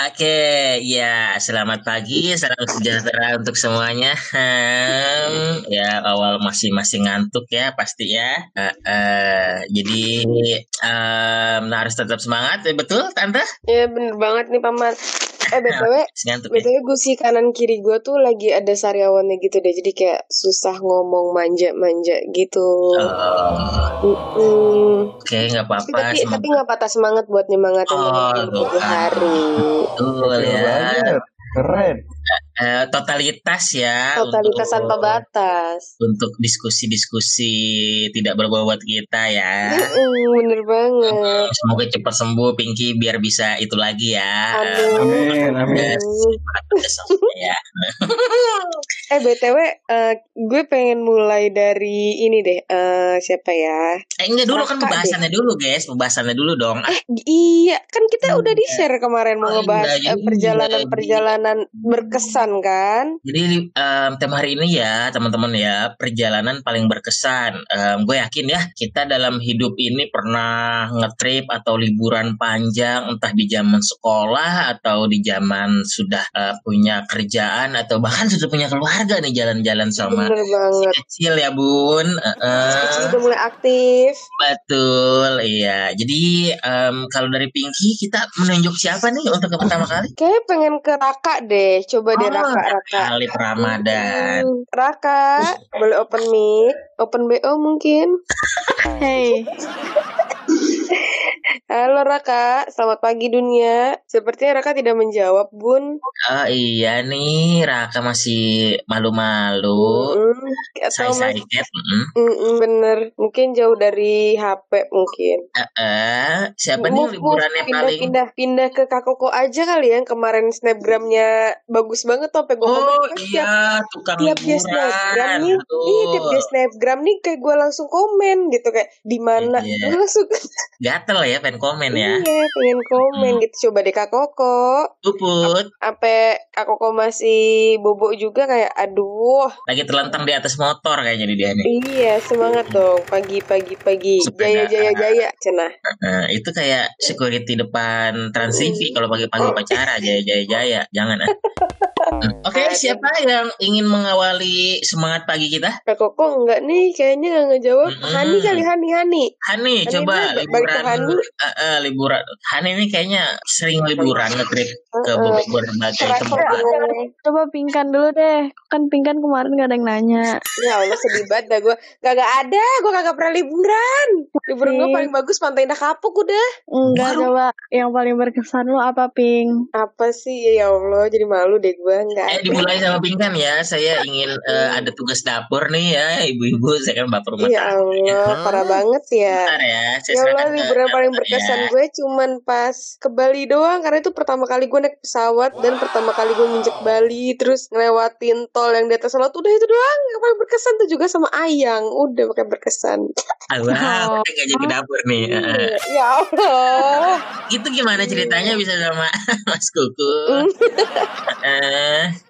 Oke, ya selamat pagi, salam sejahtera untuk semuanya. Ya awal masih masih ngantuk ya pasti ya. Uh, uh, jadi um, harus tetap semangat, ya, betul tante? Ya bener banget nih paman. Eh btw, ya? btw gusi kanan kiri gue tuh lagi ada sariawannya gitu deh, jadi kayak susah ngomong manja-manja gitu. Oh, Mm-mm. Oke, nggak apa-apa. Tapi tapi nggak patah semangat buat nyemangatin Oh, hari. Betul ya. Keren. Eh, totalitas ya. Totalitas untuk- tanpa batas. Untuk diskusi-diskusi tidak berbobot kita ya. Bener banget. Semoga cepat sembuh Pinky biar bisa itu lagi ya. Amin, amin. ya. Eh btw, eh, gue pengen mulai dari ini deh. eh siapa ya? Eh enggak dulu kan Raka pembahasannya dulu guys, pembahasannya dulu dong. Eh iya, kan kita udah di share kemarin mau Oh, ngebahas eh, iya. Berkesan kan? Jadi em, tema hari ini ya teman-teman ya perjalanan paling berkesan. Em, gue yakin ya kita dalam hidup ini pernah ngetrip atau liburan panjang entah di zaman sekolah atau di zaman sudah eh, punya kerjaan atau bahkan sudah punya keluarga nih jalan-jalan sama Bener si kecil ya bun. Eh, eh. Kecil udah mulai aktif. Betul, iya. Jadi em, kalau dari Pinky kita menunjuk siapa nih untuk ke pertama kali? Kayak pengen ke Raka deh. Coba deh Oh, Raka, Raka. Alif Ramadan. Raka, boleh open mic, open BO mungkin. Hey, Halo Raka, selamat pagi dunia. Sepertinya Raka tidak menjawab, Bun. Oh iya nih, Raka masih malu-malu. Mm, mas- mm. Mm-mm, bener, mungkin jauh dari HP mungkin. Eh, eh, siapa nih Move, move, liburannya pindah, paling? pindah, pindah ke Kakoko aja kali ya. Kemarin snapgramnya bagus banget tuh, sampai gue Oh iya, tukang tiap dia snapgram liburan. nih, iya tiap dia snapgram nih kayak gue langsung komen gitu kayak di mana, Iya. Langsung Gatel ya, pengen komen ya. iya pengen komen Hmm. gitu. Coba deh Kak Koko, Puput, apa Kak Koko masih bobo juga kayak aduh, lagi terlentang di atas motor kayaknya di dia nih. iya semangat dong pagi pagi pagi, jaya Sepeda. jaya jaya, cenah. Nah, itu kayak security depan Trans TV kalau pagi-pagi upacara jaya jaya jaya. Jangan ah. Hmm. Oke, Ada. siapa yang ingin mengawali semangat pagi kita? Kak Koko enggak nih, kayaknya nggak ngejawab. Mm-mm. Hani kali Hani Hani. Hani, Hani coba dulu, balik ke liburan. Hani. Eh, eh, liburan. Hani ini kayaknya sering liburan ngetrip ke berbagai tempat. coba pingkan dulu deh. Kan pingkan kemarin gak ada yang nanya. Ya Allah sedih banget dah gue Gak, ada Gue kagak pernah liburan Liburan gue paling bagus Pantai Indah Kapuk udah Enggak coba. Yang paling berkesan lu apa, Ping? Apa sih Ya Allah Jadi malu deh gue Gak Eh, dimulai sama Pingkan ya. Saya ingin eh, ada tugas dapur nih ya, ibu-ibu. Saya kan bapak rumah Ya tangga. Allah Parah banget ya Bentar ya, saya Ya Allah liburan paling berkesan ya. gue cuman pas ke Bali doang Karena itu pertama kali gue naik pesawat Dan pertama kali gue nginjek Bali Terus ngelewatin tol yang di atas laut Udah itu doang Yang paling berkesan tuh juga sama Ayang Udah pakai berkesan Ah, Wow, Oh. gak jadi dapur nih. Eh. Ya Allah Itu gimana ceritanya bisa sama Mas Kuku? Hmm.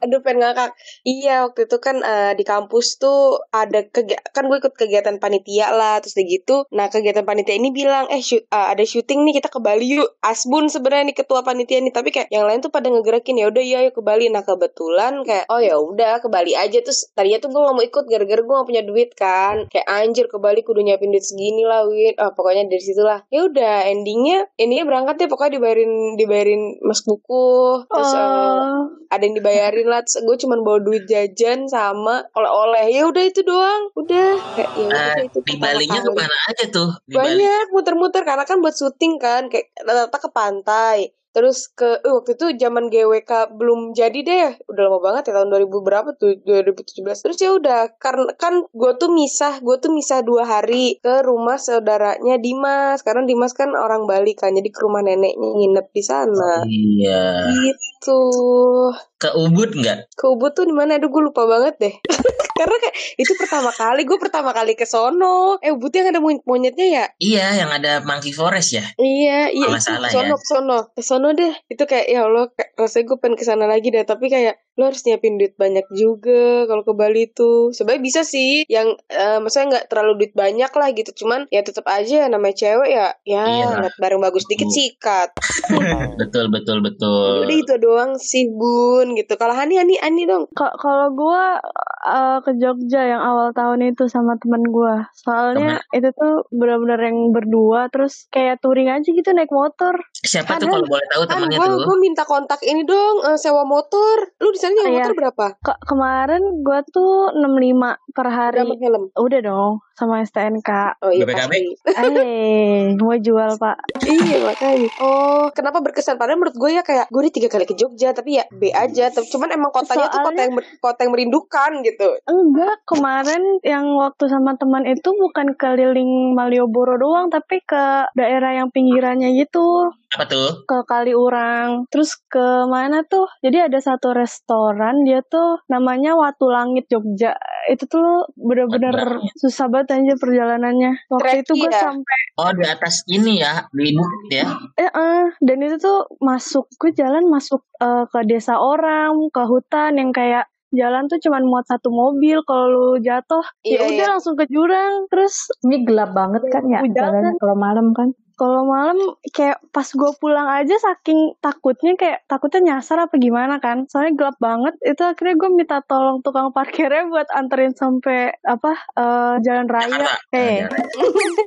Aduh pengen ngakak. Iya waktu itu kan eh, di kampus tuh ada kegiatan kan gue ikut kegiatan panitia lah terus udah gitu. Nah kegiatan panitia ini bilang eh shoot, eh, ada syuting nih kita ke Bali yuk. Asbun sebenarnya nih ketua panitia nih tapi kayak yang lain tuh pada ngegerakin ya udah iya yuk ke Bali. Nah kebetulan kayak oh ya udah ke Bali aja terus tadinya tuh gue gak mau ikut gara-gara gue gak punya duit kan. Kayak anjir ke Bali kudu nyiapin duit segini lah Win. Ah pokoknya dari situ lah. Ya udah endingnya endingnya berangkat deh pokoknya dibayarin dibayarin mas buku terus Oh, ada yang dibayarin lah. Terus gue cuman bawa duit jajan sama oleh-oleh. Ya udah itu doang. Udah. Kayak ya udah eh, itu di Balinya kali. ke mana aja tuh? Di Bali. banyak muter-muter. Karena kan buat syuting kan. Kayak rata-rata ke pantai terus ke eh, waktu itu zaman GWK belum jadi deh udah lama banget ya tahun 2000 berapa tuh 2017 terus ya udah karena kan gue tuh misah gue tuh misah dua hari ke rumah saudaranya Dimas karena Dimas kan orang Bali kan jadi ke rumah neneknya nginep di sana Iya. gitu Tuh. Ke Ubud nggak? Ke Ubud tuh di mana? Aduh gue lupa banget deh. Karena kayak itu pertama kali gue pertama kali ke sono. Eh Ubud yang ada monyet- monyetnya ya? Iya, yang ada Monkey Forest ya. Iya, iya itu ke sono, ya. ke sono. Ke sono deh. Itu kayak ya Allah, kayak, rasanya gue pengen ke sana lagi deh, tapi kayak lo harus nyiapin duit banyak juga kalau ke Bali tuh. Sebenarnya bisa sih yang eh, maksudnya nggak terlalu duit banyak lah gitu. Cuman ya tetap aja namanya cewek ya, ya Iya. bareng bagus dikit Betul. sikat. betul, betul, betul. Udah itu doang sih Bun gitu. Kalau Hani Hani Hani dong. Ka- Kalau gua uh, ke Jogja yang awal tahun itu sama temen gua. Soalnya itu tuh benar-benar yang berdua terus kayak touring aja gitu naik motor. Siapa tuh kalau boleh tahu Kan temennya gue tuh? gue minta kontak ini dong eh, sewa motor. Lu di sana nyewa Iya. motor berapa? Ke- kemarin gua tuh 65 per hari. Sama helm. Udah dong sama STNK. Oh iya BPKB? pasti. Eh, mau jual pak. iya makanya. Oh kenapa berkesan? Padahal menurut gue ya kayak gue udah tiga kali ke Jogja tapi ya B aja. Tapi cuman emang kotanya tuh kota Soalnya- yang kota yang merindukan gitu. Enggak, kemarin yang waktu sama teman itu bukan keliling Malioboro doang, tapi ke daerah yang pinggirannya gitu, Apa tuh? ke Kaliurang. Terus ke mana tuh? Jadi ada satu restoran, dia tuh namanya Watu Langit Jogja. Itu tuh bener-bener susah banget aja perjalanannya. Waktu itu Treki gue ya? sampai, Oh, di atas ini ya, di bukit ya. eh, eh, dan itu tuh masuk, gue jalan masuk eh, ke desa orang, ke hutan yang kayak jalan tuh cuman muat satu mobil kalau lu jatuh ya Iya, udah iya. langsung ke jurang terus Ini gelap banget kan ya Hujan. kalau malam kan. Kalau malam kayak pas gue pulang aja saking takutnya kayak takutnya nyasar apa gimana kan. Soalnya gelap banget. Itu akhirnya gue minta tolong tukang parkirnya buat anterin sampai apa eh, jalan raya. Eh.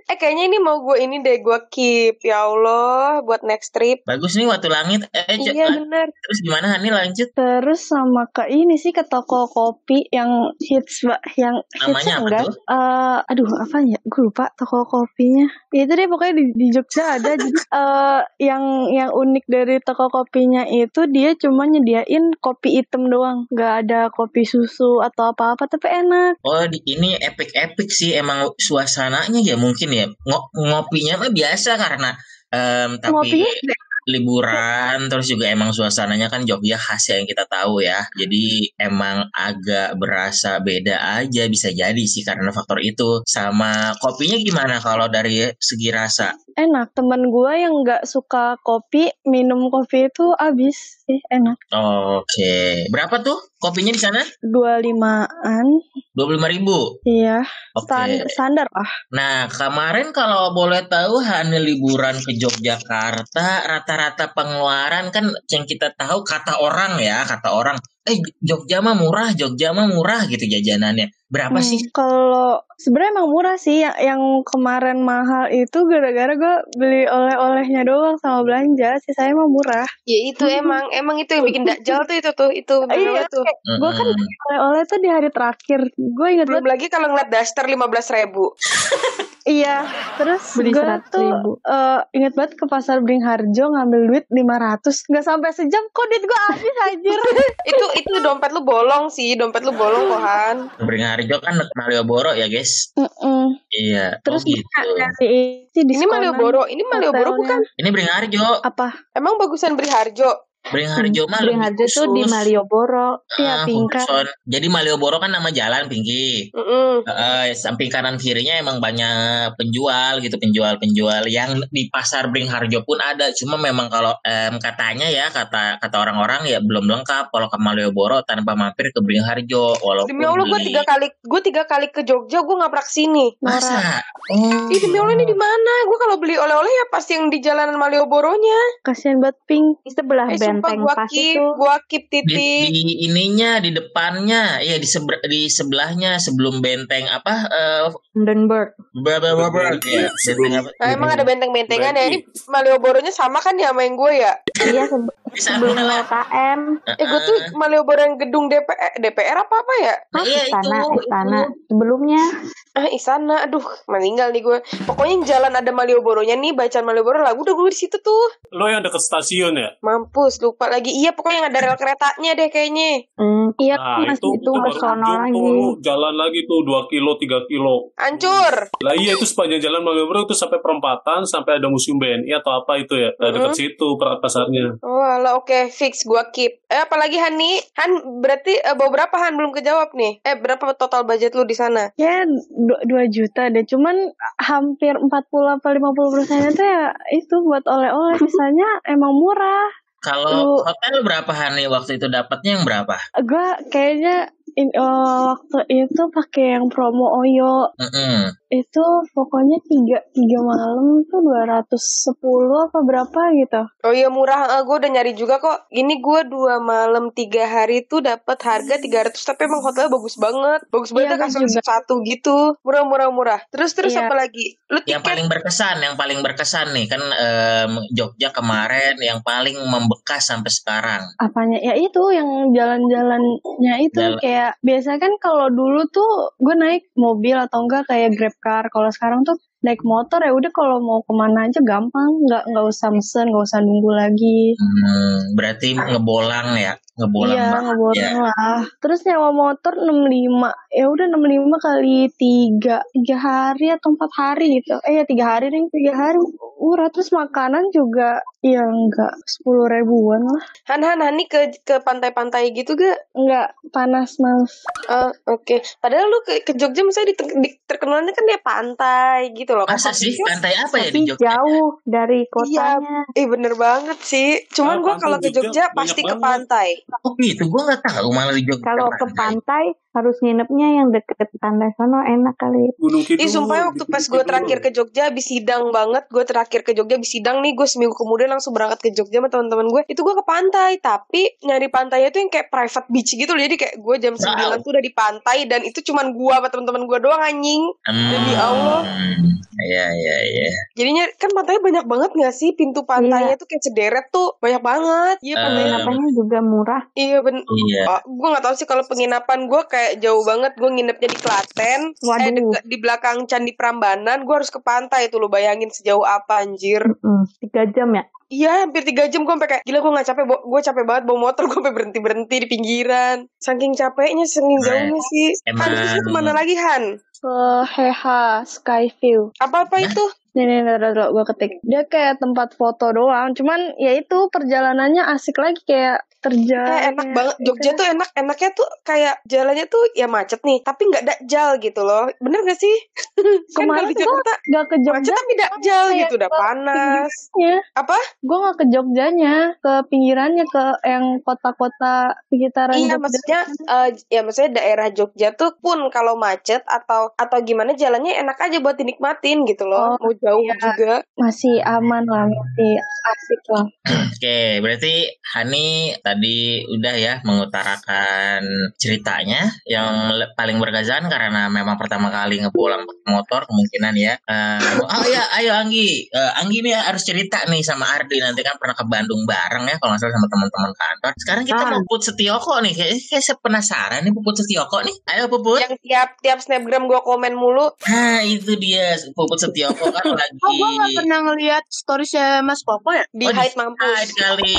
Eh kayaknya ini mau gue ini deh gue keep. Ya Allah buat next trip. Bagus nih Watu Langit. Eh, Iya bener. terus gimana Hani lanjut? terus sama ke ini sih ke toko kopi yang hits mbak yang hits Namanya apa enggak? tuh? Eh, aduh apa ya gue lupa toko kopinya. Ya itu deh pokoknya di, di Jogja ada jadi eh, yang yang unik dari toko kopinya itu dia cuma nyediain kopi hitam doang. Nggak ada kopi susu atau apa-apa tapi enak. Oh, di, ini epic-epic sih emang suasananya ya mungkin ya. Ngo- ngopinya mah biasa karena em, tapi ngopinya liburan terus juga emang suasananya kan Jogja khas ya yang kita tahu ya. Jadi emang agak berasa beda aja bisa jadi sih karena faktor itu. Sama kopinya gimana kalau dari segi rasa? enak temen gue yang nggak suka kopi minum kopi itu abis sih enak Oke. Berapa tuh kopinya di sana? dua limaan 25.000 ribu. iya stan- standar lah Nah, kemarin kalau boleh tahu Hani liburan ke Yogyakarta, rata-rata pengeluaran kan yang kita tahu kata orang ya, kata orang, eh Jogja mah murah, Jogja mah murah gitu jajanannya. Berapa Hmm, sih? Kalau sebenarnya emang murah sih, yang, yang kemarin mahal itu gara-gara gue beli oleh-olehnya doang sama belanja, sih saya mah murah. Ya itu emang emang itu yang bikin dakjal tuh itu tuh itu Iya, tuh. Gue kan oleh-oleh tuh di hari terakhir. Gue inget Belum lagi kalau ngeliat daster lima belas ribu. iya. Terus gue 100.000. tuh eh, inget banget ke pasar Beringharjo ngambil duit 500 Gak sampai sejam kok duit gue habis anjir. itu itu dompet lu bolong sih, dompet lu bolong kohan. Beringharjo kan Malioboro ya guys. Mm-mm. Iya. Terus oh gitu. si Ini Malioboro, ini Malioboro bukan? Ini Beringharjo. Apa? Emang bagusan Beriharjo. Beringharjo mah lebih Beringharjo tuh di. Malioboro. Ah, Iya, Pingkan. khusus. Jadi Malioboro kan nama jalan Pinky. Mm-mm. Eh, samping kanan kirinya emang banyak penjual gitu penjual-penjual yang di pasar Beringharjo pun ada cuma memang kalau em, katanya ya kata kata orang-orang ya belum lengkap kalau ke Malioboro tanpa mampir ke Beringharjo walaupun Demi Allah gue tiga kali gue tiga kali ke Jogja gue nggak pernah ke sini. masa oh Ih demi Allah ini di mana? Gue kalau beli oleh-oleh ya pasti yang di jalanan Malioboronya. Kasihan banget Pink. Di sebelah Eh sumpah benteng gue pas keep, itu. gue keep di, titik. di ininya di depannya ya di seber- di sebelahnya sebelum benteng apa eh Hindenburg. ya benteng apa Nah, emang ada benteng-bentengan ya. Ini Malioboronya sama kan ya sama yang gue ya? Iya di sana sebelum lah LKM. Eh gue tuh Malioboro yang gedung DPR, DPR apa apa ya? Nah, iya itu Istana, istana. itu. Sebelumnya Ah Istana, aduh meninggal nih gue. Pokoknya yang jalan ada Malioboronya nih, bacaan Malioboro lah. Udah gue di situ tuh. Lo yang deket stasiun ya? Mampus, lupa lagi. Iya, pokoknya yang ada rel keretanya deh kayaknya. Hmm, iya Nah, itu, itu sono lagi. tuh, jalan lagi tuh 2 kilo, 3 kilo. Hancur. Lah iya itu sepanjang jalan Malioboro itu sampai perempatan sampai ada museum BNI atau apa itu ya. Nah, dekat Mhm. situ per- pasarnya. Oh, alah, oke, fix gua keep. Eh, apalagi Hani? Han berarti eh, bawa berapa Han belum kejawab nih? Eh, berapa total budget lu di sana? Ya 2 juta deh. Cuman hampir 40 apa 50 persennya tuh ya itu buat oleh-oleh. Sisanya emang murah. Kalau hotel berapa Hani waktu itu dapatnya yang berapa? Gue kayaknya in- eh, waktu itu pakai yang promo Oyo Mm-mm. itu pokoknya tiga tiga malam tuh 210 apa berapa gitu. Oh iya murah, eh, gue udah nyari juga kok. Ini gue dua malam tiga hari tuh dapat harga 300 tapi emang hotelnya bagus banget, bagus banget Iya, ya kasur juga. satu gitu, murah murah murah. Terus terus Iya. apa lagi? Lu Yang paling berkesan, yang paling berkesan nih kan em, Jogja kemarin yang paling membekas sampai sekarang. Apanya? Ya itu yang jalan-jalannya itu Jalan. kayak biasa kan kalau dulu tuh gue naik mobil atau enggak kayak grab car. Kalau sekarang tuh naik motor ya udah kalau mau ke mana aja gampang, nggak nggak usah mesen, nggak usah nunggu lagi. Hmm, berarti ngebolang ya, ngebolang iya, banget ngeborong ya. lah. Terus nyawa motor 65. Ya udah 65 kali 3 3 hari atau 4 hari gitu. Eh ya 3 hari nih, 3 hari murah. Terus makanan juga ya enggak 10 ribuan lah. Han Han Hani ke ke pantai-pantai gitu gak? Enggak panas mas. Ah, oke. Padahal lu ke, ke Jogja misalnya di, di- terkenalnya kan dia pantai gitu loh. Masa sih pantai apa ya di Tapi Jogja? jauh dari Iya, kotanya. eh bener banget sih. Cuman Ah, gua pantai kalau ke Jogja pasti ke banget. pantai. Oh gitu, gue nggak tahu malah di Jogja. Kalau ke pantai harus nginepnya yang deket pantai sono enak kali. Gunung Kidul. Ih sumpah ya, waktu pas gue Kidul. terakhir ke Jogja habis sidang banget Gue terakhir ke Jogja habis sidang nih Gue seminggu kemudian langsung berangkat ke Jogja sama teman-teman gue Itu gue ke pantai Tapi nyari pantainya tuh yang kayak private beach gitu loh Jadi kayak gue jam 9 tuh udah di pantai Dan itu cuman gue sama teman-teman gue doang anjing Hmm, Demi Allah. Iya iya iya. Jadinya kan pantainya banyak banget gak sih Pintu pantainya tuh kayak cederet tuh Banyak banget Iya Eh, Penginapannya juga murah. Iya bener Iya. Oh, gue gak tahu sih kalau penginapan gue kayak jauh banget gue nginepnya di Klaten eh Waduh. deket- di belakang Candi Prambanan gue harus ke pantai tuh lo bayangin sejauh apa anjir Mm, tiga jam ya. Iya hampir tiga jam gue sampai kayak gila gue nggak capek gue capek banget bawa motor gue sampai berhenti berhenti di pinggiran saking capeknya saking Keren. jauhnya sih Han Emang- lu ke mana lagi Han Ke Heha Skyview. apa apa itu Nih, nih, nih, nih, gue ketik. Dia kayak tempat foto doang. Cuman ya itu perjalanannya asik lagi kayak terjal. kayak enak banget Jogja tuh enak enaknya tuh kayak jalannya tuh ya macet nih tapi nggak dakjal gitu loh bener gak sih kan Kemarin kalau di Jakarta Gak ke macet Jogja tapi dakjal gitu udah panas apa Gue gak ke Jogjanya, ke pinggirannya, ke yang kota-kota sekitaran Iya Jogja. maksudnya eh, ya maksudnya daerah Jogja tuh pun kalau macet atau atau gimana jalannya enak aja buat dinikmatin gitu loh. Oh, Mau jauh iya. juga. masih aman lah, masih asik lah. Oke, berarti Hani tadi udah ya mengutarakan ceritanya yang paling berkesan karena memang pertama kali ngepulang pakai motor kemungkinan ya. Eh, oh ya, ayo Anggi, Eh, Anggi nih harus cerita nih sama Ardi nanti kan pernah ke Bandung bareng ya kalau nggak salah sama teman-teman kantor. Sekarang kita Ah. mau Setioko nih, kayak, kayak saya penasaran nih Puput Setioko nih. Ayo Puput. Yang tiap tiap snapgram gua komen mulu. Nah itu dia Puput Setioko kan lagi. Oh, gue gak pernah ngeliat storiesnya Mas Koko ya? Di Oh, hide mampus. Sekali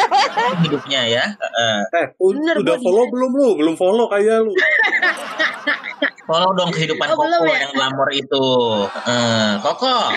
hidupnya ya. Heeh. Eh, Bener, udah follow belum lu? Belum follow kayak lu. Follow dong kehidupan Oh, Koko ya? yang glamor itu. Eh, Koko,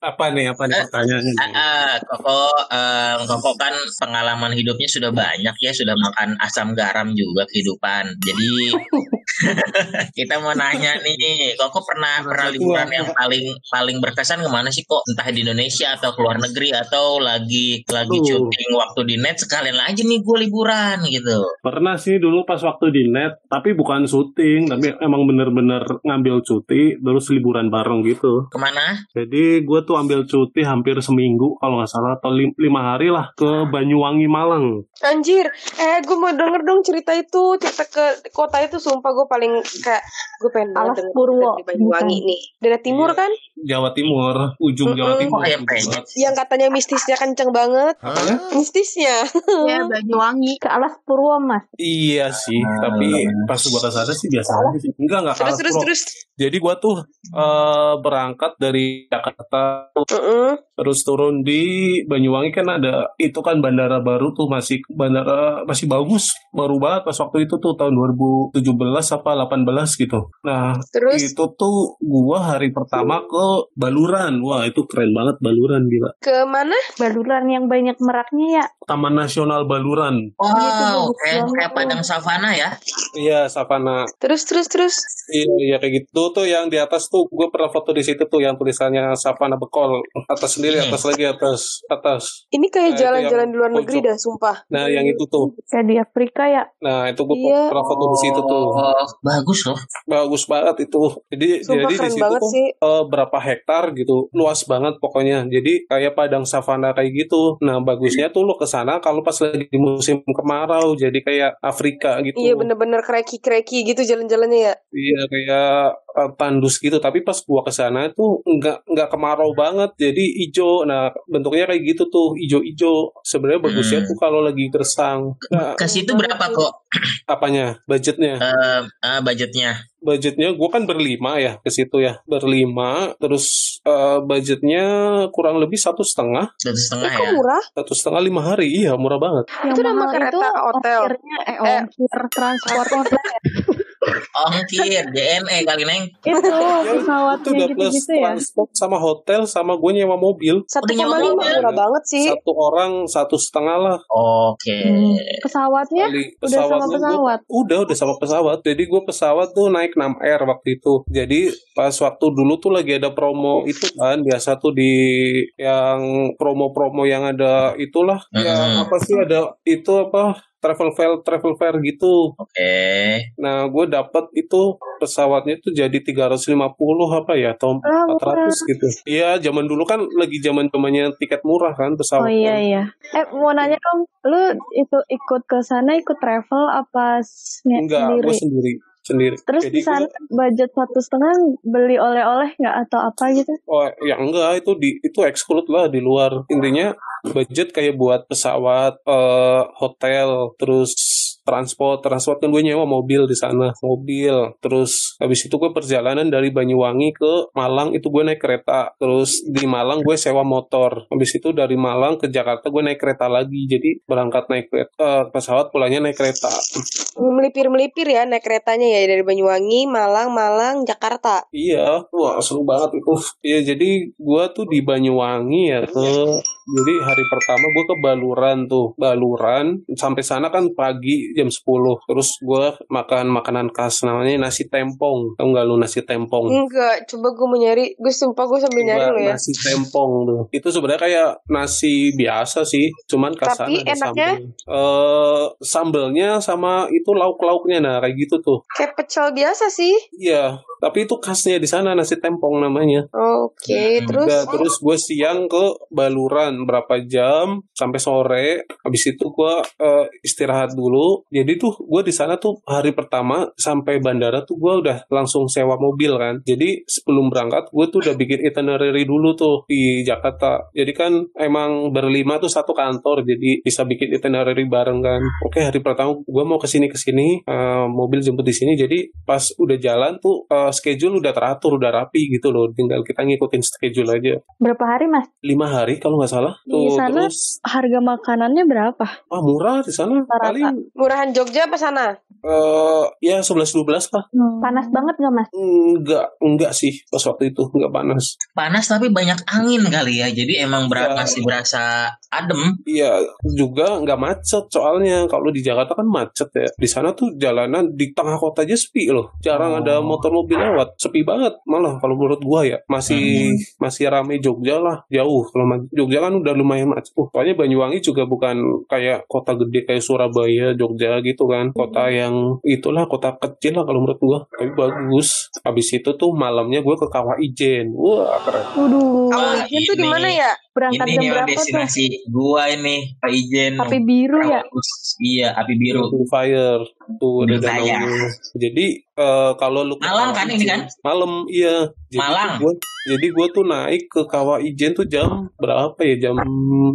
Apa nih? Apa nih pertanyaannya? ah, ah, Koko, eh, Koko kan pengalaman hidupnya sudah banyak ya, sudah makan asam garam juga kehidupan. Jadi kita mau nanya nih, Koko pernah pernah liburan yang paling paling berkesan ke mana sih kok? Entah di Indonesia atau ke luar negeri atau lagi lagi Aduh. syuting waktu di net sekalian aja nih gue liburan gitu. Pernah sih dulu pas waktu di net, tapi bukan syuting, tapi emang bener-bener ngambil cuti, terus liburan bareng gitu. Ke mana? Jadi gue tuh ambil cuti hampir seminggu kalau nggak salah, atau lim- lima hari lah ke Banyuwangi Malang. Anjir, eh gue mau denger dong cerita itu, cerita ke kota itu sumpah gue paling kayak gue pengen banget Alas Purwo, di Banyuwangi bukan. nih. Daerah timur Iya. kan? Jawa Timur, ujung Jawa. Timur. Oh, ya, banget. Yang katanya mistisnya kenceng banget. Apanya? Mistisnya. Ya, Banyuwangi. Ke Alas Purwo mas. Iya sih, tapi pas gua ke sana sih biasa aja sih. Enggak, enggak Terus kalah terus terus. Jadi gua tuh eh, berangkat dari Jakarta Mm-mm. Terus turun di Banyuwangi kan ada itu kan bandara baru tuh masih bandara masih bagus baru banget pas waktu itu tuh tahun 2017 apa 18 gitu nah Terus itu tuh gua hari pertama ke Baluran wah itu keren banget Baluran gila ke mana? Baluran yang banyak meraknya ya. Taman Nasional Baluran Wow, kayak banget kayak tuh. padang savana ya. iya Savana Terus terus terus. Iya, iya kayak gitu tuh yang di atas tuh gue pernah foto di situ tuh yang tulisannya Savana Bekol atas sendiri atas lagi atas atas. Ini kayak Nah, jalan-jalan yang di luar negeri dah, sumpah. Nah yang itu tuh, Kayak di Afrika ya. nah itu gue Iya. pernah foto di situ tuh, Oh, bagus loh. bagus banget itu. Jadi Sumpah jadi di situ banget tuh sih. eh, berapa hektar gitu, luas banget pokoknya. Jadi kayak padang savana kayak gitu. Nah bagusnya tuh lo ke sana kalau pas lagi di musim kemarau, jadi kayak Afrika gitu. Iya bener-bener kreki-kreki gitu jalan-jalannya ya. Iya kayak eh, tandus gitu tapi pas gua ke sana tuh nggak nggak kemarau banget jadi ijo nah bentuknya kayak gitu tuh ijo-ijo sebenarnya bagusnya Hmm. tuh kalau lagi gersang nah, Ke situ berapa kok apanya budgetnya eh, ah, budgetnya? budgetnya gua kan berlima ya ke situ ya berlima terus eh, budgetnya kurang lebih satu setengah Satu Eh, setengah ya. murah? satu setengah lima hari iya murah banget Yang Itu nama kereta itu hotel. eh, Eh. ongkir transportnya Ongkir, JNE kali neng. itu itu pesawatnya udah plus gitu-gitu ya. transport sama hotel sama gue nyewa mobil Satu lima mobil. murah banget sih. satu orang satu setengah lah Oke. Hmm. Pesawatnya kali udah sama pesawatnya gua- pesawat. Udah, udah sama pesawat. Jadi gue pesawat tuh naik 6R waktu itu. Jadi pas waktu dulu tuh lagi ada promo itu kan. Biasa tuh di yang promo-promo yang ada itulah. Yang Mm-mm. apa sih ada itu apa travel fair travel fair gitu. Oke. Nah, gue dapat itu pesawatnya tuh jadi 350 apa ya atau Ah, 400 gitu. Iya, zaman dulu kan lagi zaman-zamannya tiket murah kan pesawat. Oh iya kan. iya. Eh mau nanya dong, lu itu ikut ke sana ikut travel apa s- ny- Enggak, sendiri? gue sendiri. Sendiri. Terus Jadi di sana budget satu setengah beli oleh-oleh nggak atau apa gitu? Oh ya enggak itu di itu exclude lah di luar intinya budget kayak buat pesawat eh hotel terus transport transport kan gue nyewa mobil di sana mobil. Terus habis itu gue perjalanan dari Banyuwangi ke Malang itu gue naik kereta. Terus di Malang gue sewa motor. Habis itu dari Malang ke Jakarta gue naik kereta lagi. Jadi berangkat naik kereta eh, pesawat pulangnya naik kereta. Melipir-melipir ya naik keretanya ya dari Banyuwangi, Malang, Malang, Jakarta. Iya, wah seru banget itu. Iya, jadi gua tuh di Banyuwangi ya ke jadi hari pertama gua ke Baluran tuh. Baluran sampai sana kan pagi jam 10. Terus gua makan makanan khas namanya nasi tempong. Tahu nggak lu nasi tempong? Enggak, coba gue mau nyari. Gue sumpah gue sambil nyari lo ya. nasi tempong tuh. Itu sebenarnya kayak nasi biasa sih, cuman kasar Tapi enaknya? sambel. Eh sambelnya sama itu lauk-lauknya nah kayak gitu tuh. Kayak pecel biasa sih. Iya, tapi itu khasnya di sana nasi tempong namanya. Oke, Hmm. terus Udah, terus gue siang ke Baluran berapa jam sampai sore. Habis itu gue eh, istirahat dulu. Jadi tuh gue di sana tuh hari pertama sampai bandara tuh gue udah langsung sewa mobil kan. Jadi sebelum berangkat gue tuh udah bikin itinerary dulu tuh di Jakarta. Jadi kan emang berlima tuh satu kantor. Jadi bisa bikin itinerary bareng kan. Oke hari pertama gue mau ke sini ke sini eh, mobil jemput di sini. Jadi pas udah jalan tuh eh, schedule udah teratur udah rapi gitu loh. Tinggal kita ngikutin schedule aja Berapa hari mas? lima hari kalau nggak salah. Di sana terus harga makanannya berapa? ah murah di sana paling murahan Jogja apa sana? eh ya 11 12 lah. Panas banget nggak mas? Enggak, enggak sih pas waktu itu enggak panas. Panas tapi banyak angin kali ya. Jadi emang berat Ya. masih berasa adem. Iya, juga nggak macet soalnya kalau di Jakarta kan macet ya. Di sana tuh jalanan di tengah kota aja sepi loh. Jarang Oh. ada motor mobil lewat. Sepi banget malah kalau menurut gua ya. Masih Hmm. masih rame Jogja lah, jauh. Kalau Jogja kan udah lumayan macet. Uh, soalnya Banyuwangi juga bukan kayak kota gede kayak Surabaya, Jogja gitu kan. Kota yang itulah kota kecil lah kalau menurut gua. Tapi bagus. Habis itu tuh malamnya gua ke Kawah Ijen. Wah, keren. Waduh, Awal Wah, Ijen tuh di mana ya? Berangkat Ini jam nih berapa tuh? destinasi gua ini Pak Ijen. Api biru ya? Iya, api biru. Blue Fire tuh danaunya. Jadi eh, kalau lu Kawah kan ini kan? Malam iya. Jadi Malang. Gua, jadi gue tuh naik ke Kawah Ijen tuh jam berapa ya? Jam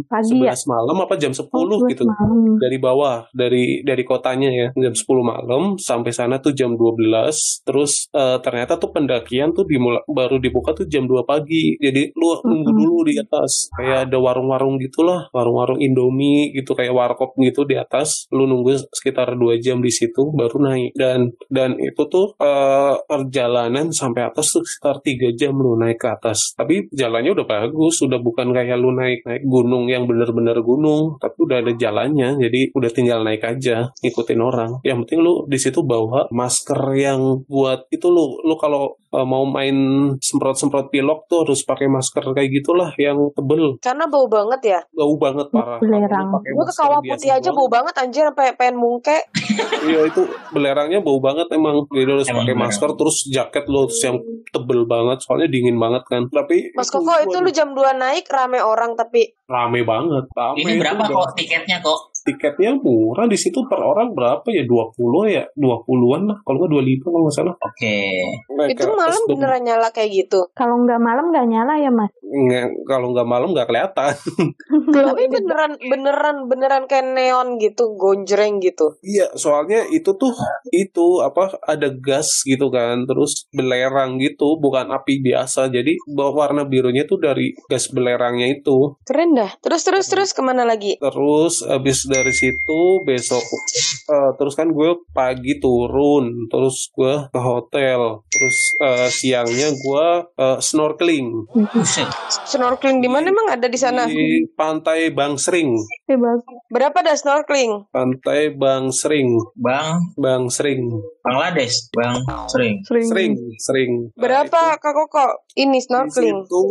Pagi 11 ya? malam apa jam 10 Oh, gitu. malam. Dari bawah, dari dari kotanya ya. Jam 10 malam sampai sana tuh jam 12. Terus eh, ternyata tuh pendakian tuh dimulai baru dibuka tuh jam 2 pagi. Jadi lu nunggu Mm-mm. dulu di atas. kayak ada warung-warung gitulah warung-warung Indomie gitu kayak warkop gitu di atas lu nunggu sekitar dua jam di situ baru naik dan dan itu tuh eh, perjalanan sampai atas tuh sekitar tiga jam lu naik ke atas. Tapi jalannya udah bagus udah bukan kayak lu naik naik gunung yang bener-bener gunung tapi udah ada jalannya jadi udah tinggal naik aja ngikutin orang. Yang penting lu di situ bawa masker yang buat itu lu lu kalau eh, mau main semprot-semprot pilok tuh harus pakai masker kayak gitulah yang tebel. Karena bau banget ya. bau banget parah. Belerang. Gue ke kawah putih aja bau banget anjir sampai pengen mungke. iya itu belerangnya bau banget emang. Jadi lu harus pakai masker terus jaket lu terus yang tebel banget soalnya dingin banget kan. Tapi Mas Koko itu lu jam 2 naik rame orang tapi rame banget rame Ini itu berapa kok tiketnya kok? Tiketnya murah di situ per orang berapa ya 20 ya 20-an lah kalau nggak 25 kalau nggak salah Oke. Naik itu malam beneran nyala kayak gitu. Kalau nggak malam nggak nyala ya mas? Nge- kalau nggak malam nggak kelihatan Tapi beneran beneran beneran kayak neon gitu, gonjreng gitu. iya soalnya itu tuh itu apa ada gas gitu kan terus belerang gitu bukan api biasa jadi warna birunya tuh dari gas belerangnya itu Keren dah. Terus terus terus ke mana lagi? terus habis dari situ besok eh, terus kan gue pagi turun terus gue ke hotel terus eh, siangnya gue eh, snorkeling. Snorkeling di mana emang ada di sana? di pantai Bangsering. Berapa dah snorkeling? pantai Bangsering Bang, Bangsering Bangladesh, Bang, sering. Sering. sering sering Nah, Berapa Kak Koko? Ini Di snorkeling. situ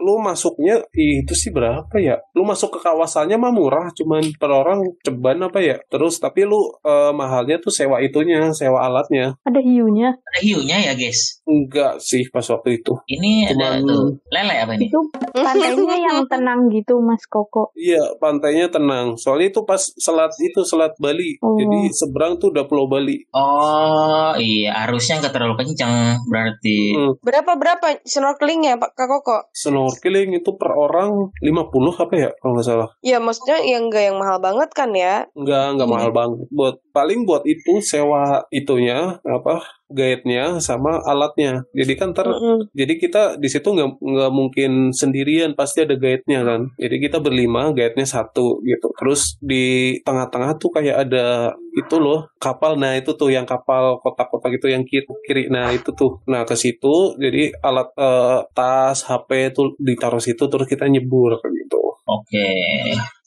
lu masuknya itu sih berapa ya? Lu masuk ke kawasannya mah murah, cuman per orang ceban apa ya? Terus tapi lu eh, mahalnya tuh sewa itunya, sewa alatnya. Ada hiunya. Ada hiunya ya, guys. Enggak sih pas waktu itu. Ini ada Cuman- tuh lele apa ini? Itu pantainya yang tenang gitu mas Koko. Iya, pantainya tenang. Soalnya itu pas selat itu selat Bali. Oh. Jadi seberang tuh udah Pulau Bali. Oh iya, arusnya nggak terlalu kencang berarti. Hmm. Berapa berapa snorkelingnya Pak Kak Koko? Snorkeling itu per orang 50 apa ya kalau nggak salah. Ya maksudnya yang enggak yang mahal banget kan ya? Enggak, enggak Iya. mahal banget. Buat paling buat itu sewa itunya apa guide-nya sama alatnya. Jadi kan ter Mm-mm. jadi kita di situ nggak nggak mungkin sendirian, pasti ada guide-nya kan. Jadi kita berlima, guide-nya satu gitu. Terus di tengah-tengah tuh kayak ada itu loh kapal. Nah itu tuh yang kapal kotak-kotak itu yang kiri, kiri. Nah itu tuh. Nah ke situ jadi alat eh, tas, HP tuh ditaruh situ terus kita nyebur kayak gitu. Oke,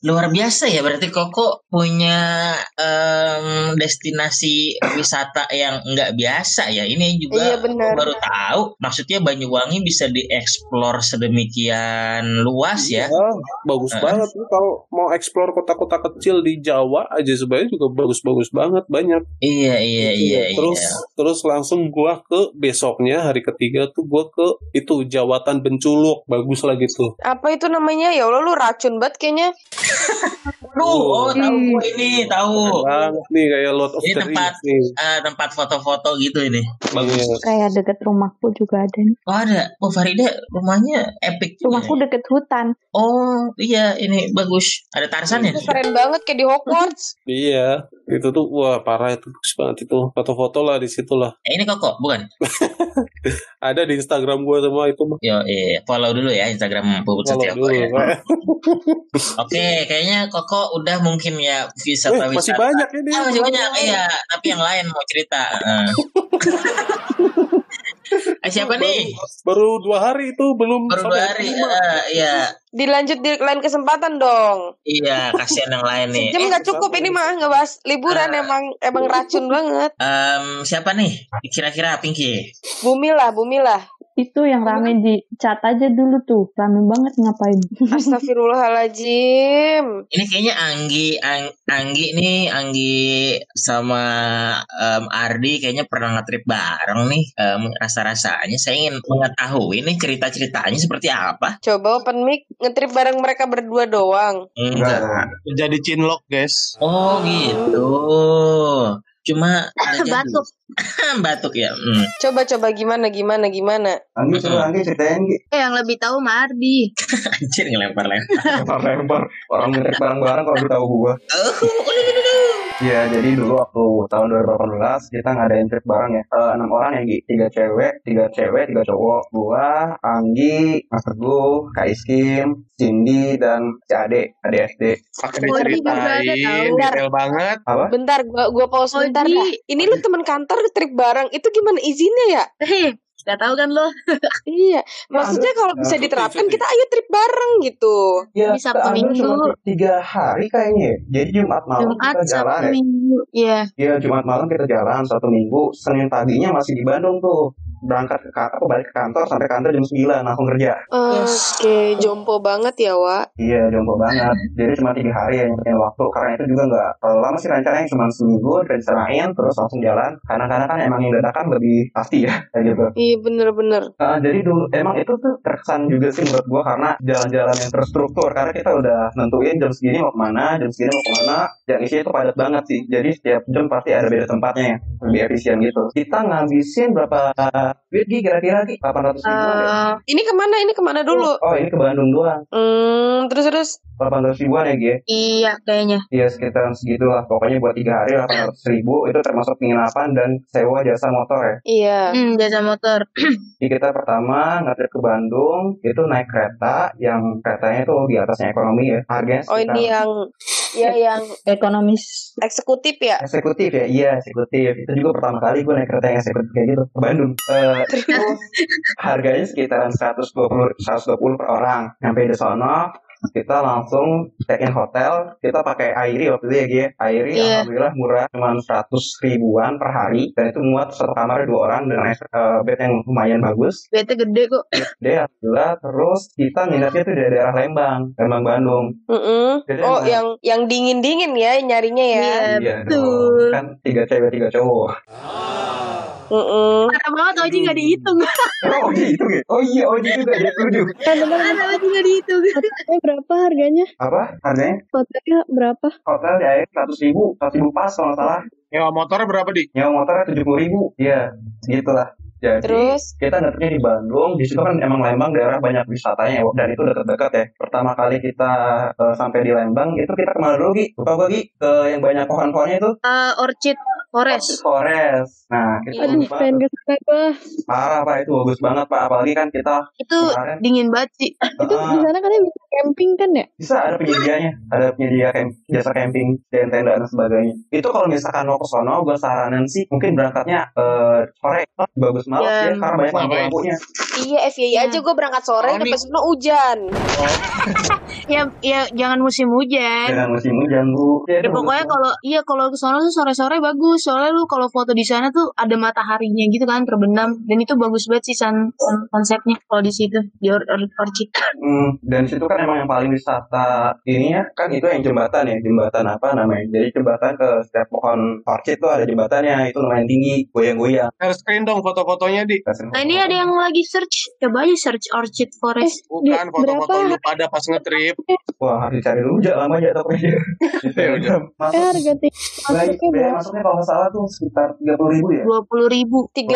luar biasa ya berarti Koko punya em, destinasi wisata yang nggak biasa ya. Ini juga Iya, benar. baru tahu. Maksudnya Banyuwangi bisa dieksplor sedemikian luas ya. Iya, bagus Heeh. banget Lu kalau mau explore kota-kota kecil di Jawa aja sebenarnya juga bagus-bagus banget banyak. Iya iya iya. terus iya. terus langsung gua ke besoknya hari ketiga tuh gua ke itu Jawatan Benculuk bagus lah gitu. Apa itu namanya? Ya Allah lu racun banget kayaknya. Aduh, oh, tahu gua ini tahu. Banget nih kayak Lord of Ini tempat- nih. Eh, tempat foto-foto gitu ini. Bagus. Kayak deket rumahku juga ada nih. Oh ada. Oh Farida rumahnya epic juga. Rumahku ya? deket hutan. Oh iya ini bagus. Ada Tarsan ya? Keren banget kayak di Hogwarts. Iya, itu tuh wah parah itu bagus banget itu. Foto-foto lah di situ lah. Eh, ini Koko bukan? Ada di Instagram gua semua itu mah. Yo, iya, follow dulu ya Instagram Puput Kalau Setioko dulu. Ya. Oke, kayaknya Koko udah mungkin ya Eh, wisata masih wisata. banyak ini. Ah, masih banyak, iya. Tapi yang lain mau cerita. Eh. Eh, siapa nih? Baru dua hari itu belum Baru dua hari. Eh, iya, Dilanjut di lain kesempatan dong. iya. Kasihan yang lain nih. Sejam Eh, nggak cukup ini mah ngebahas liburan Ah. emang emang racun banget. em, siapa nih? Kira-kira Pinky. Bumi lah, bumi lah. Itu yang rame di chat aja dulu tuh. Rame banget ngapain. Astagfirullahaladzim. Ini kayaknya Anggi, Ang- Anggi nih, Anggi sama em, Ardi kayaknya pernah ngetrip bareng nih. Em, rasa-rasanya saya ingin mengetahui nih cerita-ceritanya seperti apa. Coba open mic ngetrip bareng mereka berdua doang. Enggak. Jadi cinlok guys. Oh gitu. Cuma. Batuk. Batuk ya. Hmm. Coba coba gimana gimana gimana. Anggi coba Anggi ceritain Gi. Eh yang lebih tahu Mardi. Anjir ngelempar-lempar. Lempar-lempar. Orang ngetrip bareng-bareng kalau tahu gua. Iya, jadi dulu waktu tahun 2018 kita ngadain trip bareng ya. Eh, enam orang ya, Gi. Tiga cewek, tiga cewek, tiga cowok. Gua, Anggi, Mas Teguh, Kak Iskim, Cindy, dan si Ade, Ade SD. Pakai Oh, diceritain detail banget. Apa? Bentar, gua gua pause bentar dah. Ini lu teman kantor trip bareng, itu gimana izinnya ya? Heh, gak tahu kan lo? Iya, maksudnya kalau bisa diterapkan kita ayo trip bareng gitu. Ya, Di Sabtu Minggu. cuma tiga hari kayaknya. ya. Jadi Jumat malam Jumat kita jalan Sabtu ya. Minggu. Iya. Iya, Jumat malam kita jalan satu minggu. Senin paginya masih di Bandung tuh. Berangkat ke kantor, balik ke kantor, sampai kantor jam 9, langsung kerja. Oke, jompo banget ya, Wak. Iya, jompo banget. Jadi cuma tiga hari yang nyempetin waktu. Karena itu juga nggak terlalu lama sih rencananya cuma seminggu, rencanain, terus langsung jalan. Kadang-kadang kan emang yang dadakan lebih pasti ya, kayak gitu. Iya bener-bener. Nah, jadi dulu emang itu tuh terkesan juga sih menurut gua karena jalan-jalan yang terstruktur karena kita udah nentuin jam segini mau ke mana, jam segini mau ke mana, yang isinya itu padat banget sih. Jadi setiap jam pasti ada beda tempatnya ya, lebih efisien gitu. Kita ngabisin berapa duit Gi, kira-kira Gi? 800 ribuan ya? Eh, Ini ke mana? Ini ke mana dulu? Oh ini ke Bandung doang, Hmm, terus terus. 800 ribuan ya Gi? ya? iya kayaknya. Iya sekitaran segitu lah. Pokoknya buat tiga hari 800 ribu itu termasuk penginapan dan sewa jasa motor ya. Iya. Hmm, jasa motor. Jadi kita pertama ngetrip ke Bandung itu naik kereta yang keretanya itu di atasnya ekonomi ya. Harganya Oh sekitar ini yang ya yang Ekonomis. eksekutif ya. eksekutif ya. Iya eksekutif. Itu juga pertama kali gue naik kereta yang eksekutif kayak gitu ke Bandung. Eh, terus harganya sekitaran 120 120 per orang. Sampai di sono kita langsung check in hotel kita pakai Airi waktu itu ya Gi. Airi Iya. alhamdulillah murah cuma 100 ribuan per hari dan itu muat satu kamar dua orang dengan eh, bed yang lumayan bagus Bete gede kok. Deh, alhamdulillah. Terus kita nginepnya tuh di daerah Lembang, Lembang Bandung. Mm-mm. Jadi Oh emang- yang yang dingin dingin ya nyarinya ya. Iya, Iya betul. dong. Kan tiga cewek tiga cowok. Mm-mm. Parah banget Oji gak dihitung. Oh gitu gitu. Oh iya, oh gitu juga dia setuju. Parah Oji gak dihitung. Hotelnya berapa harganya? Apa? Harganya Hotelnya berapa? hotel di air seratus ribu, seratus ribu pas kalau salah. Nyewa motornya berapa di? Nyawa motornya tujuh puluh ribu. Iya, gitulah. Jadi Terus kita datangnya di Bandung, di situ kan emang Lembang daerah banyak wisatanya ya, dan itu udah terdekat ya. Pertama kali kita eh, sampai di Lembang, itu kita ke mana dulu Gi? Lupa gue Gi? Ke yang banyak pohon-pohonnya itu? Eh, Orchid Forest. Forest. Nah, kita Aduh, lupa pengen ke sana gua. parah pak itu bagus banget pak apalagi kan kita Itu kemarin dingin banget sih. Itu di sana kan bisa camping kan ya? bisa ada penyedianya ada penyedia camp, jasa camping dan tenda dan sebagainya itu kalau misalkan mau ke sono gue saranin sih mungkin berangkatnya eh, sore Oh, bagus banget Ya, ya karena banyak lampu ngapain? lampunya iya FYI aja gue berangkat sore Oh, nih. sono hujan. Ya, ya jangan musim hujan. dengan musim hujan bu Ya pokoknya kalau iya kalau ke sana tuh sore-sore bagus. Soalnya lu kalau foto di sana tuh ada mataharinya gitu kan terbenam dan itu bagus banget sih san, konsepnya kalau di situ di or, or, Orchid. Hmm, dan situ kan emang yang paling wisata ini ya kan itu yang jembatan ya jembatan apa namanya jadi jembatan ke setiap pohon orchid tuh ada jembatannya itu lumayan tinggi goyang-goyang Share screen dong foto-fotonya di. Nah ini ada yang lagi search. Coba aja search Orchid Forest. Bukan Di- foto-foto lu pada pas ngetrip. Wah harus dicari dulu aja lama aja tapi Ya udah. Eh masuk harga biaya, masuknya kalau salah tuh sekitar tiga puluh ribu ya Dua puluh ribu. 35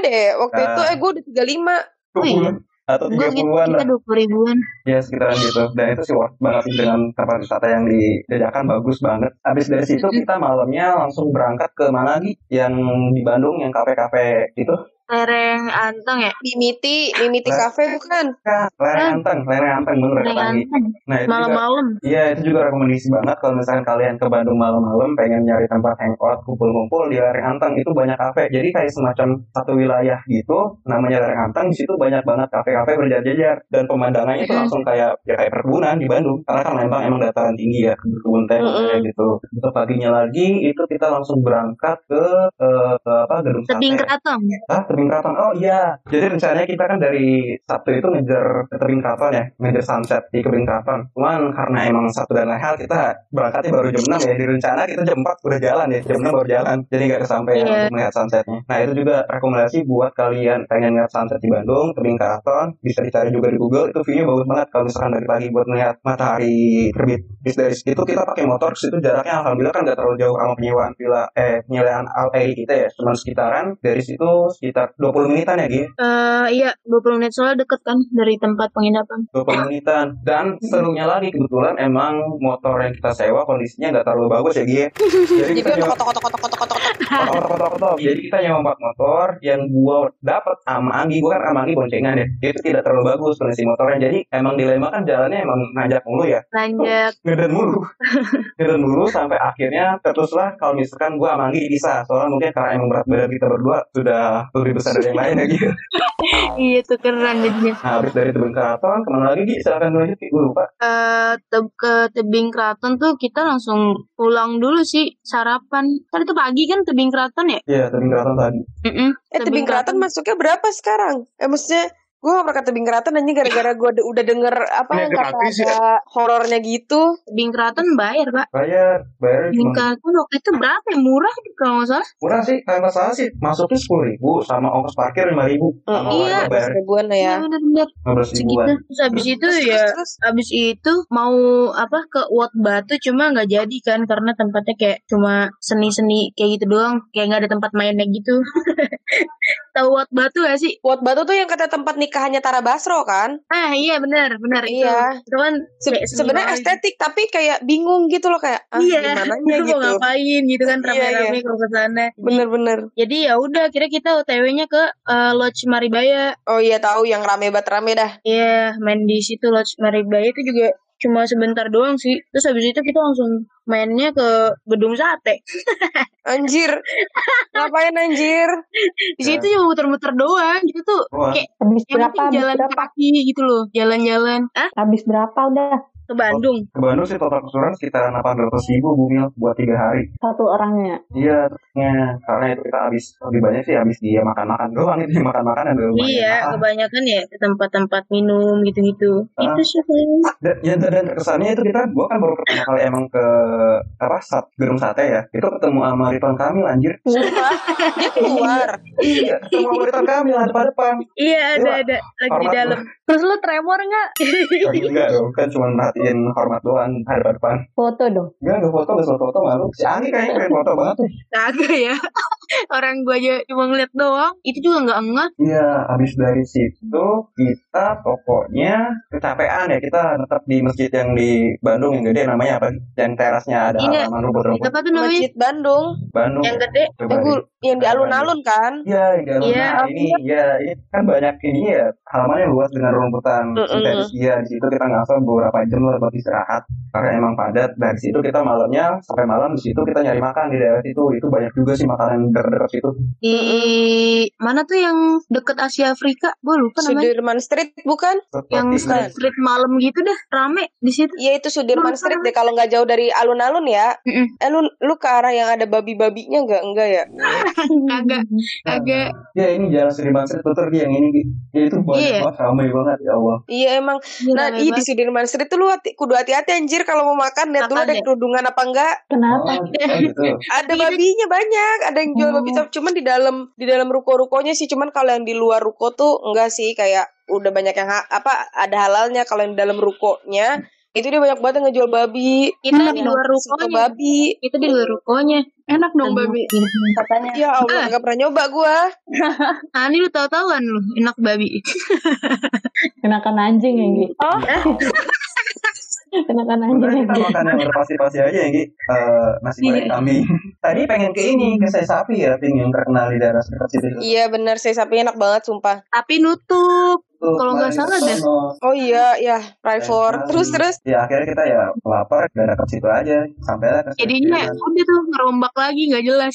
deh. Waktu Nah. itu eh gue udah 35. Oh iya. atau Gue tiga puluhan kita dua puluh ribuan. ya sekitaran gitu dan itu sih worth banget sih dengan tempat wisata yang dijajakan bagus banget habis dari situ kita malamnya langsung berangkat ke mana lagi yang di Bandung yang kafe-kafe itu Lereng Anteng ya. Mimiti, Mimiti Nah. Cafe bukan? Kan, lereng anteng lereng anteng bener Lereng. Anteng. nah itu juga Malam-malam. Iya itu juga rekomendasi banget kalau misalkan kalian ke Bandung malam-malam pengen nyari tempat hangout kumpul-kumpul di Lereng Anteng itu banyak kafe jadi kayak semacam satu wilayah gitu namanya Lereng Anteng di situ banyak banget kafe-kafe berjajar-jajar dan pemandangannya itu langsung kayak ya kayak perkebunan di Bandung karena kan Lembang emang dataran tinggi ya kebun teh kayak gitu untuk paginya lagi itu kita langsung berangkat ke, eh, ke apa gedung Tebing sate Keraton. ah tebing tebing keraton. Oh iya. Jadi rencananya kita kan dari Sabtu itu ngejar ke tebing keraton ya, ngejar sunset di tebing keraton. Cuman karena emang satu dan lain hal kita berangkatnya baru jam 6 ya. Di rencana kita jam 4 udah jalan ya, jam 6 baru jalan. Jadi nggak kesampaian untuk melihat sunsetnya. Nah itu juga rekomendasi buat kalian pengen lihat sunset di Bandung, tebing keraton. Bisa dicari juga di Google. Itu view-nya bagus banget kalau misalkan dari pagi buat melihat matahari terbit. Terus dari situ kita pakai motor, ke situ jaraknya alhamdulillah kan nggak terlalu jauh sama penyewaan villa, eh penyewaan LA kita ya. Cuma sekitaran dari situ sekitar 20 menitan ya Gi. Eh iya, 20 menit soalnya deket kan dari tempat penginapan. 20 menitan. Dan serunya lagi kebetulan emang motor yang kita sewa kondisinya nggak terlalu bagus ya Gi. Jadi Jadi kita nyewa kotok kotok kotok kotok kotok. Jadi kita nyewa empat motor yang gua dapat sama Anggi, gua kan sama Anggi boncengan ya. Itu tidak terlalu bagus kondisi motornya. Jadi emang dilema kan jalannya emang nanjak mulu ya. Nanjak. Ngeden mulu. Ngeden mulu sampai akhirnya teruslah kalau misalkan gua sama Anggi bisa. Soalnya mungkin karena emang berat badan kita berdua sudah lebih besar dari yang lain ya gitu. iya tuh keren jadinya. Nah, habis dari tebing keraton, ke mana lagi Gi? Silakan lanjut Gi, gua lupa. Eh te- ke tebing keraton tuh kita langsung pulang dulu sih sarapan. Tadi itu pagi kan tebing keraton ya? Iya, tebing keraton tadi. Mm-mm, Eh tebing keraton masuknya berapa sekarang? Eh maksudnya gue gak pernah ke tebing keraton aja gara-gara gue udah denger apa yang kata gratis ya? ada horornya gitu. Tebing keraton bayar pak. Bayar, bayar Tebing keraton waktu itu berapa ya? Murah gitu kalau nggak salah. murah sih, kalau nggak salah sih masuknya sepuluh ribu sama ongkos parkir lima ribu. Sama Iya. bayar ribuan lah ya. Iya benar-benar segitu. Terus habis itu Terus, ya terus, terus. Abis itu mau apa ke Wat Batu cuma nggak jadi kan karena tempatnya kayak cuma seni-seni kayak gitu doang kayak nggak ada tempat mainnya gitu. Tahu Wat Batu gak sih? Wat Batu tuh yang kata tempat nikahannya Tara Basro kan? Ah iya benar benar. Iya. Itu kan Se- Sebenarnya estetik tapi kayak bingung gitu loh kayak ah, Iya, gimana itu gitu. mau ngapain gitu kan Iya, rame-rame iya. kalau ke sana. Bener-bener. Jadi ya udah kira kita OTW-nya ke eh, Lodge Maribaya. Oh iya tahu yang rame banget rame dah. Iya, main di situ Lodge Maribaya itu juga cuma sebentar doang sih. Terus habis itu kita langsung mainnya ke gedung sate. Anjir. Ngapain anjir? Di situ cuma muter-muter doang gitu tuh. Wah, Kayak Habis berapa? jalan berapa? kaki gitu loh, jalan-jalan. Ah, Habis berapa udah? Ke Bandung. ke Bandung sih total keseluruhan sekitar delapan ratus ribu bumil buat tiga hari. Satu orangnya. Iya, terusnya karena itu kita habis lebih banyak sih habis dia makan-makan doang itu makan makanan udah lumayan Iya, kebanyakan ya ke tempat-tempat minum gitu-gitu. Ah. Itu sih paling. Dan, ya, dan kesannya itu kita, gua kan baru pertama kali emang ke apa sat, gedung sate ya. Itu ketemu sama Ridwan Kamil anjir. Dia keluar. Iya, ketemu sama Ridwan Kamil depan depan. Iya, ada Iya. ada lagi di dalam. Terus lu tremor nggak? Oh, enggak dong, kan cuma merhatiin hormat doang ada depan. Foto dong. Enggak ada foto, enggak foto malu. Si Ani kayaknya pengen foto banget. tuh. Kagak ya. Orang gua aja cuma ngeliat doang. Itu juga nggak enggak. Iya, habis dari situ kita pokoknya kecapean ya. Kita tetap di masjid yang di Bandung yang gede namanya apa? Yang terasnya ada Iya. halaman rumput-rumput. Apa tuh namanya? Masjid Bandung. Bandung. Yang gede. Coba Eh, yang di alun-alun kan? Iya, di dalam Iya, nah, ini ya ini kan banyak ini ya halamannya luas dengan rumputan sintetis. Iya, di situ kita ngasih beberapa jam lah buat istirahat karena emang padat. Dari situ kita malamnya sampai malam di situ kita nyari makan di daerah situ. Itu banyak juga sih makanan dekat-dekat situ. Di mana tuh yang deket Asia Afrika? Gua lupa namanya. Sudirman Street bukan? Yang Seperti street street malam gitu dah rame di situ. Iya itu Sudirman Street deh kalau nggak jauh dari alun-alun ya. Mm-mm. Eh lu lu ke arah yang ada babi-babinya nggak enggak ya? Kagak kagak. Ya ini jalan Sudirman Street betul yang ini. Ya itu banyak Iya. banget ramai banget ya Allah. Iya emang. Nah, Rame iya di banget. Sudirman Street tuh lu hati, kudu hati-hati anjir kalau mau makan lihat dulu ada ya? kerudungan apa enggak. Kenapa? Oh, oh gitu. Ada babinya banyak, ada yang jual babi Oh. tapi cuman di dalam di dalam ruko-rukonya sih cuman kalau yang di luar ruko tuh enggak sih kayak udah banyak yang ha- apa ada halalnya kalau yang di dalam rukonya itu dia banyak banget yang ngejual babi. Kita di luar rukonya. babi. Itu di luar rukonya. Enak dong babi. Katanya. Ya Allah, Ah. nggak pernah nyoba gua. Ah, ini lu tahu-tahuan lu enak babi. Kenakan anjing ya, Gi. Oh. Kenakan anjing ya, kita Gi. makan yang berpasi-pasi aja ya Gi. Eh, nasi goreng kambing. Tadi pengen ke ini, ke saya sapi ya, Ting, yang terkenal di daerah sekitar situ. Iya benar, saya sapi enak banget sumpah. Tapi nutup. Tuh, Kalau nggak salah ke deh. Oh iya, ya, Raivor. Eh, Terus terus? Ya akhirnya kita ya lapar dan dekat situ aja. Sampailah ke Jadinya udah tuh ngerombak lagi nggak jelas.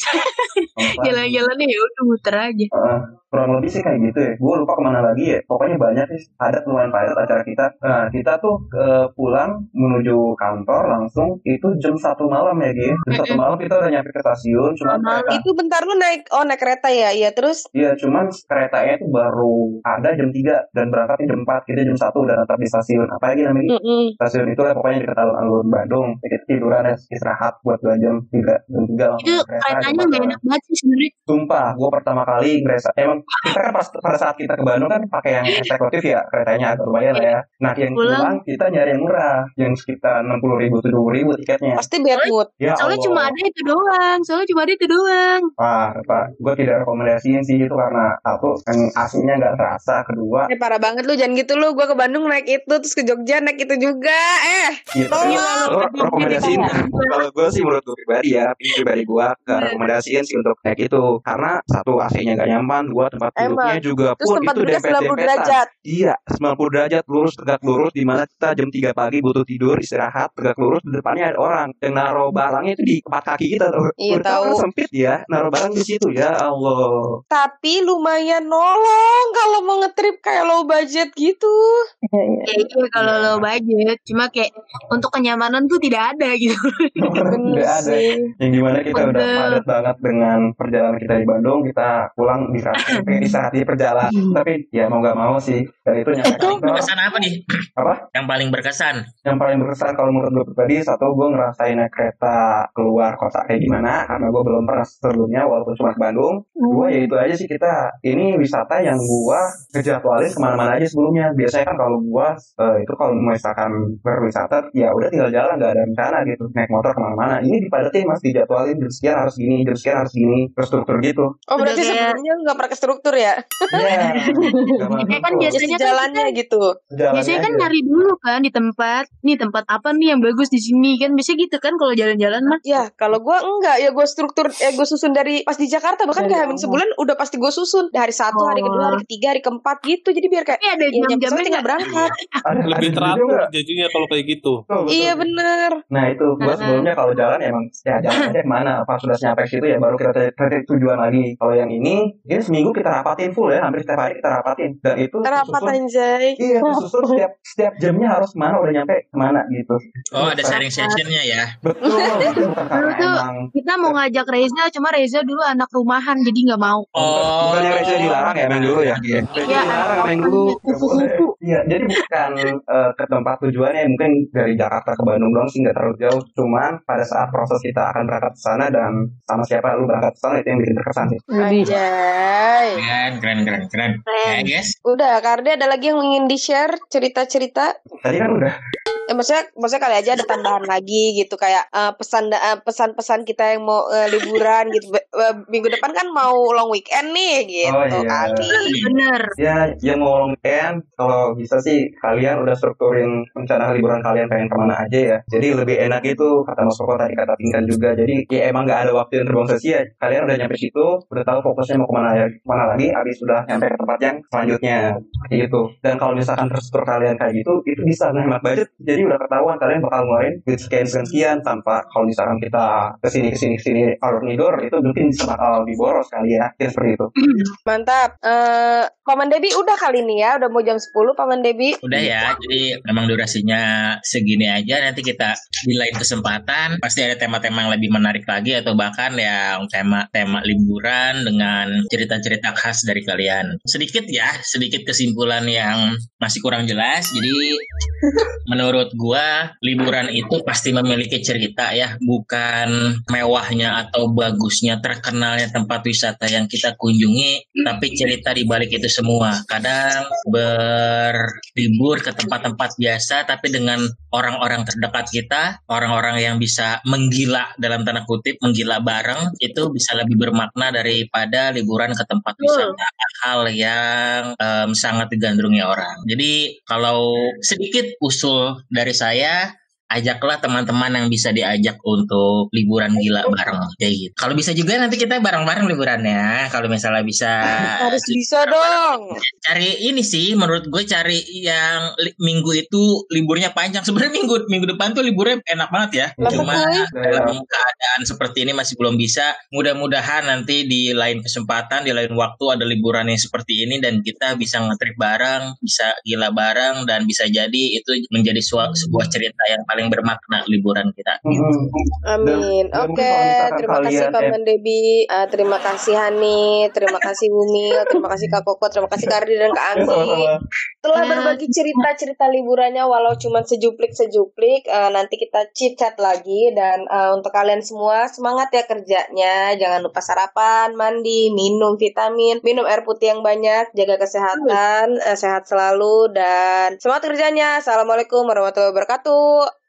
Jalan-jalannya ya udah muter aja. Uh, kurang lebih sih kayak gitu ya. Gue lupa ke mana lagi ya. Pokoknya banyak sih. Ada lumayan padat acara kita. Nah kita tuh uh, pulang menuju kantor langsung itu jam satu malam ya Gi jam satu malam kita udah nyampe ke stasiun cuma kereta. Itu bentar lu naik oh naik kereta ya? Iya terus? Iya, cuman keretanya itu baru ada jam 3 dan berangkatnya jam 4. Kita jam 1 udah tetap di stasiun. Apa lagi namanya? mm-mm. Stasiun itu lah pokoknya dekat alun-alun Bandung. Kita tiduran ya, istirahat buat 2 jam, 3, jam 3 langsung Itu keretanya jam gak 4. enak banget sih sebenarnya. Sumpah, gue pertama kali ngerasa emang kita kan pas pada saat kita ke Bandung kan pakai yang eksekutif ya keretanya agak lumayan lah ya. Nah yang Pulang. pulang kita nyari yang murah, yang sekitar enam puluh ribu tujuh ribu tiketnya. pasti bad mood. Ya Soalnya Allah. cuma ada itu doang. Soalnya cuma ada itu doang. Wah, Pak, gue tidak rekomendasiin sih itu karena satu yang aslinya nggak terasa, kedua Eh parah banget lu jangan gitu lu. Gua ke Bandung naik itu terus ke Jogja naik itu juga. Eh Iya, Tolong. lo rekomendasiin kalau gue sih menurut gue pribadi ya, ini pribadi gue gak rekomendasiin sih untuk naik itu karena satu AC-nya gak nyaman, dua tempat duduknya juga terus pun tempat itu duduknya 90 dempet-dempetan. derajat. Iya, 90 derajat lurus tegak lurus di mana kita jam 3 pagi butuh tidur, istirahat, tegak lurus di depannya ada orang yang naruh barangnya itu di tempat kaki kita. Iya, tahu sempit ya, naruh barang di situ ya Allah. Tapi lumayan nolong kalau mau ngetrip kayak low budget gitu. Iya, iya. Ya itu kalau lo budget. Cuma kayak untuk kenyamanan tuh tidak ada gitu. Udah ada. Yang di mana kita udah Bener. padat banget dengan perjalanan kita di Bandung, kita pulang di saat pengen istirahat di perjalanan. Tapi ya mau gak mau sih, dan itu nyampe Paling kantor. berkesan apa nih? Apa? Yang paling berkesan? Yang paling berkesan kalau menurut gue pribadi, satu gue ngerasain naik kereta keluar kota kayak gimana, karena gue belum pernah sebelumnya walaupun cuma ke Bandung. Dua ya itu aja sih kita, ini wisata yang gue ngejadwalin ke mana-mana aja sebelumnya. Biasanya kan kalau gue eh, itu kalau misalkan berwisata, ya udah tinggal jalan nggak ada rencana gitu, naik motor ke mana-mana. Ini dipadatin mas, dijadwalin jam sekian harus gini, jam sekian harus gini, terstruktur gitu. Oh berarti Udah kayak- sebelumnya nggak pakai struktur ya? Iya. Ya kan Ya biasanya kan sejalannya gitu. Biasanya kan nyari dulu kan di tempat, nih tempat apa nih yang bagus di sini kan biasanya gitu kan kalau jalan-jalan mah. Ya kalau gua enggak ya gue struktur ya gue susun dari pas di Jakarta bahkan hamin awal. sebulan udah pasti gue susun dari hari satu hari kedua hari ketiga hari keempat gitu jadi biar kayak Tapi ada ya nyampe jam-jamnya sana tinggal nggak? berangkat. Ada, Lebih teratur jadinya kalau kayak gitu. Betul, betul. Iya bener. Nah itu gua sebelumnya kalau jalan emang ya jalan aja ke mana pas sudah nyampe situ ya baru kita cari tujuan lagi. Kalau yang ini ini seminggu kita rapatin full ya hampir setiap hari kita rapatin dan itu tersusun- anjay. Iya tersusun setiap setiap jamnya harus ke mana udah nyampe ke mana gitu. Oh, ada sharing sessionnya ya. Betul. itu bukan karena emang kita mau ngajak Reza, cuma Reza dulu anak rumahan jadi nggak mau. Oh. bukannya Reza dilarang ya emang dulu ya. Iya. Iya, dilarang dulu. kupu-kupu. Iya jadi bukan eh, ke tempat tujuannya mungkin dari Jakarta ke Bandung doang sih nggak terlalu jauh. Cuman pada saat proses kita akan berangkat ke sana dan sama siapa lu berangkat ke sana itu yang bikin terkesan sih. Anjay. Keren, keren, keren, keren. Ya, guys. Udah, Kardi ada lagi yang ingin di-share cerita-cerita? Tadi kan udah. Eh, maksudnya, maksudnya kali aja ada tambahan lagi gitu kayak eh, pesan eh, pesan-pesan kita yang mau eh, liburan gitu. Eh, minggu depan kan mau long weekend nih gitu Oh, iya. kali. Bener. Ya, yang mau weekend, kalau bisa sih kalian udah strukturin rencana liburan kalian pengen ke mana aja ya. Jadi lebih enak itu, kata Mas Koko tadi kata Pingkan juga. Jadi ya emang nggak ada waktu yang terbuang sia-sia. Kalian udah nyampe situ, udah tahu fokusnya mau ke mana ya, ke mana lagi, habis sudah nyampe ke tempat yang selanjutnya. Gitu. Dan kalau misalkan terstruktur kalian kayak gitu, itu bisa menghemat budget. Jadi udah ketahuan kalian bakal ngeluarin duit sekian sekian sekian tanpa kalau misalkan kita ke sini ke sini ke sini alur nidor itu mungkin bakal diboros kali ya. Jadi seperti itu. Mantap. Eh Paman Debi udah kali ini ya, udah mau jam 10 Paman Debi. Udah ya, jadi memang durasinya segini aja. Nanti kita di lain kesempatan pasti ada tema-tema yang lebih menarik lagi atau bahkan yang tema-tema liburan dengan cerita-cerita khas dari kalian. Sedikit ya, sedikit kesimpulan yang masih kurang jelas. Jadi menurut gua liburan itu pasti memiliki cerita ya, bukan mewahnya atau bagusnya terkenalnya tempat wisata yang kita kunjungi, tapi cerita di balik itu semua. Kadang berlibur ke tempat-tempat biasa tapi dengan orang-orang terdekat kita, orang-orang yang bisa menggila dalam tanda kutip, menggila bareng itu bisa lebih bermakna daripada liburan ke tempat wisata hal yang em, sangat digandrungi orang. Jadi kalau sedikit usul dari saya ajaklah teman-teman yang bisa diajak untuk liburan gila bareng kayak gitu. Kalau bisa juga nanti kita bareng-bareng liburannya. Kalau misalnya bisa Harus bisa dong. cari ini sih menurut gue cari yang minggu itu liburnya panjang. Sebenarnya minggu minggu depan tuh liburnya enak banget ya. Lah, Cuma dalam keadaan seperti ini masih belum bisa. Mudah-mudahan nanti di lain kesempatan, di lain waktu ada liburan yang seperti ini dan kita bisa ngetrip bareng, bisa gila bareng dan bisa jadi itu menjadi sebuah cerita yang paling bermakna liburan kita. Mm-mm. Amin. Dan- dan Oke, misalkan terima kasih Paman Debi, Uh, terima kasih Hani, terima kasih Bumil, terima kasih Kak Koko, terima kasih Kak Ardi dan Kak Anggi. Telah Ya. berbagi cerita-cerita liburannya walau cuma sejuplik-sejuplik. Uh, nanti kita chit-chat lagi dan uh, untuk kalian semua semangat ya kerjanya. Jangan lupa sarapan, mandi, minum vitamin, minum air putih yang banyak, jaga kesehatan, uh, sehat selalu dan semangat kerjanya. Assalamualaikum warahmatullahi wabarakatuh.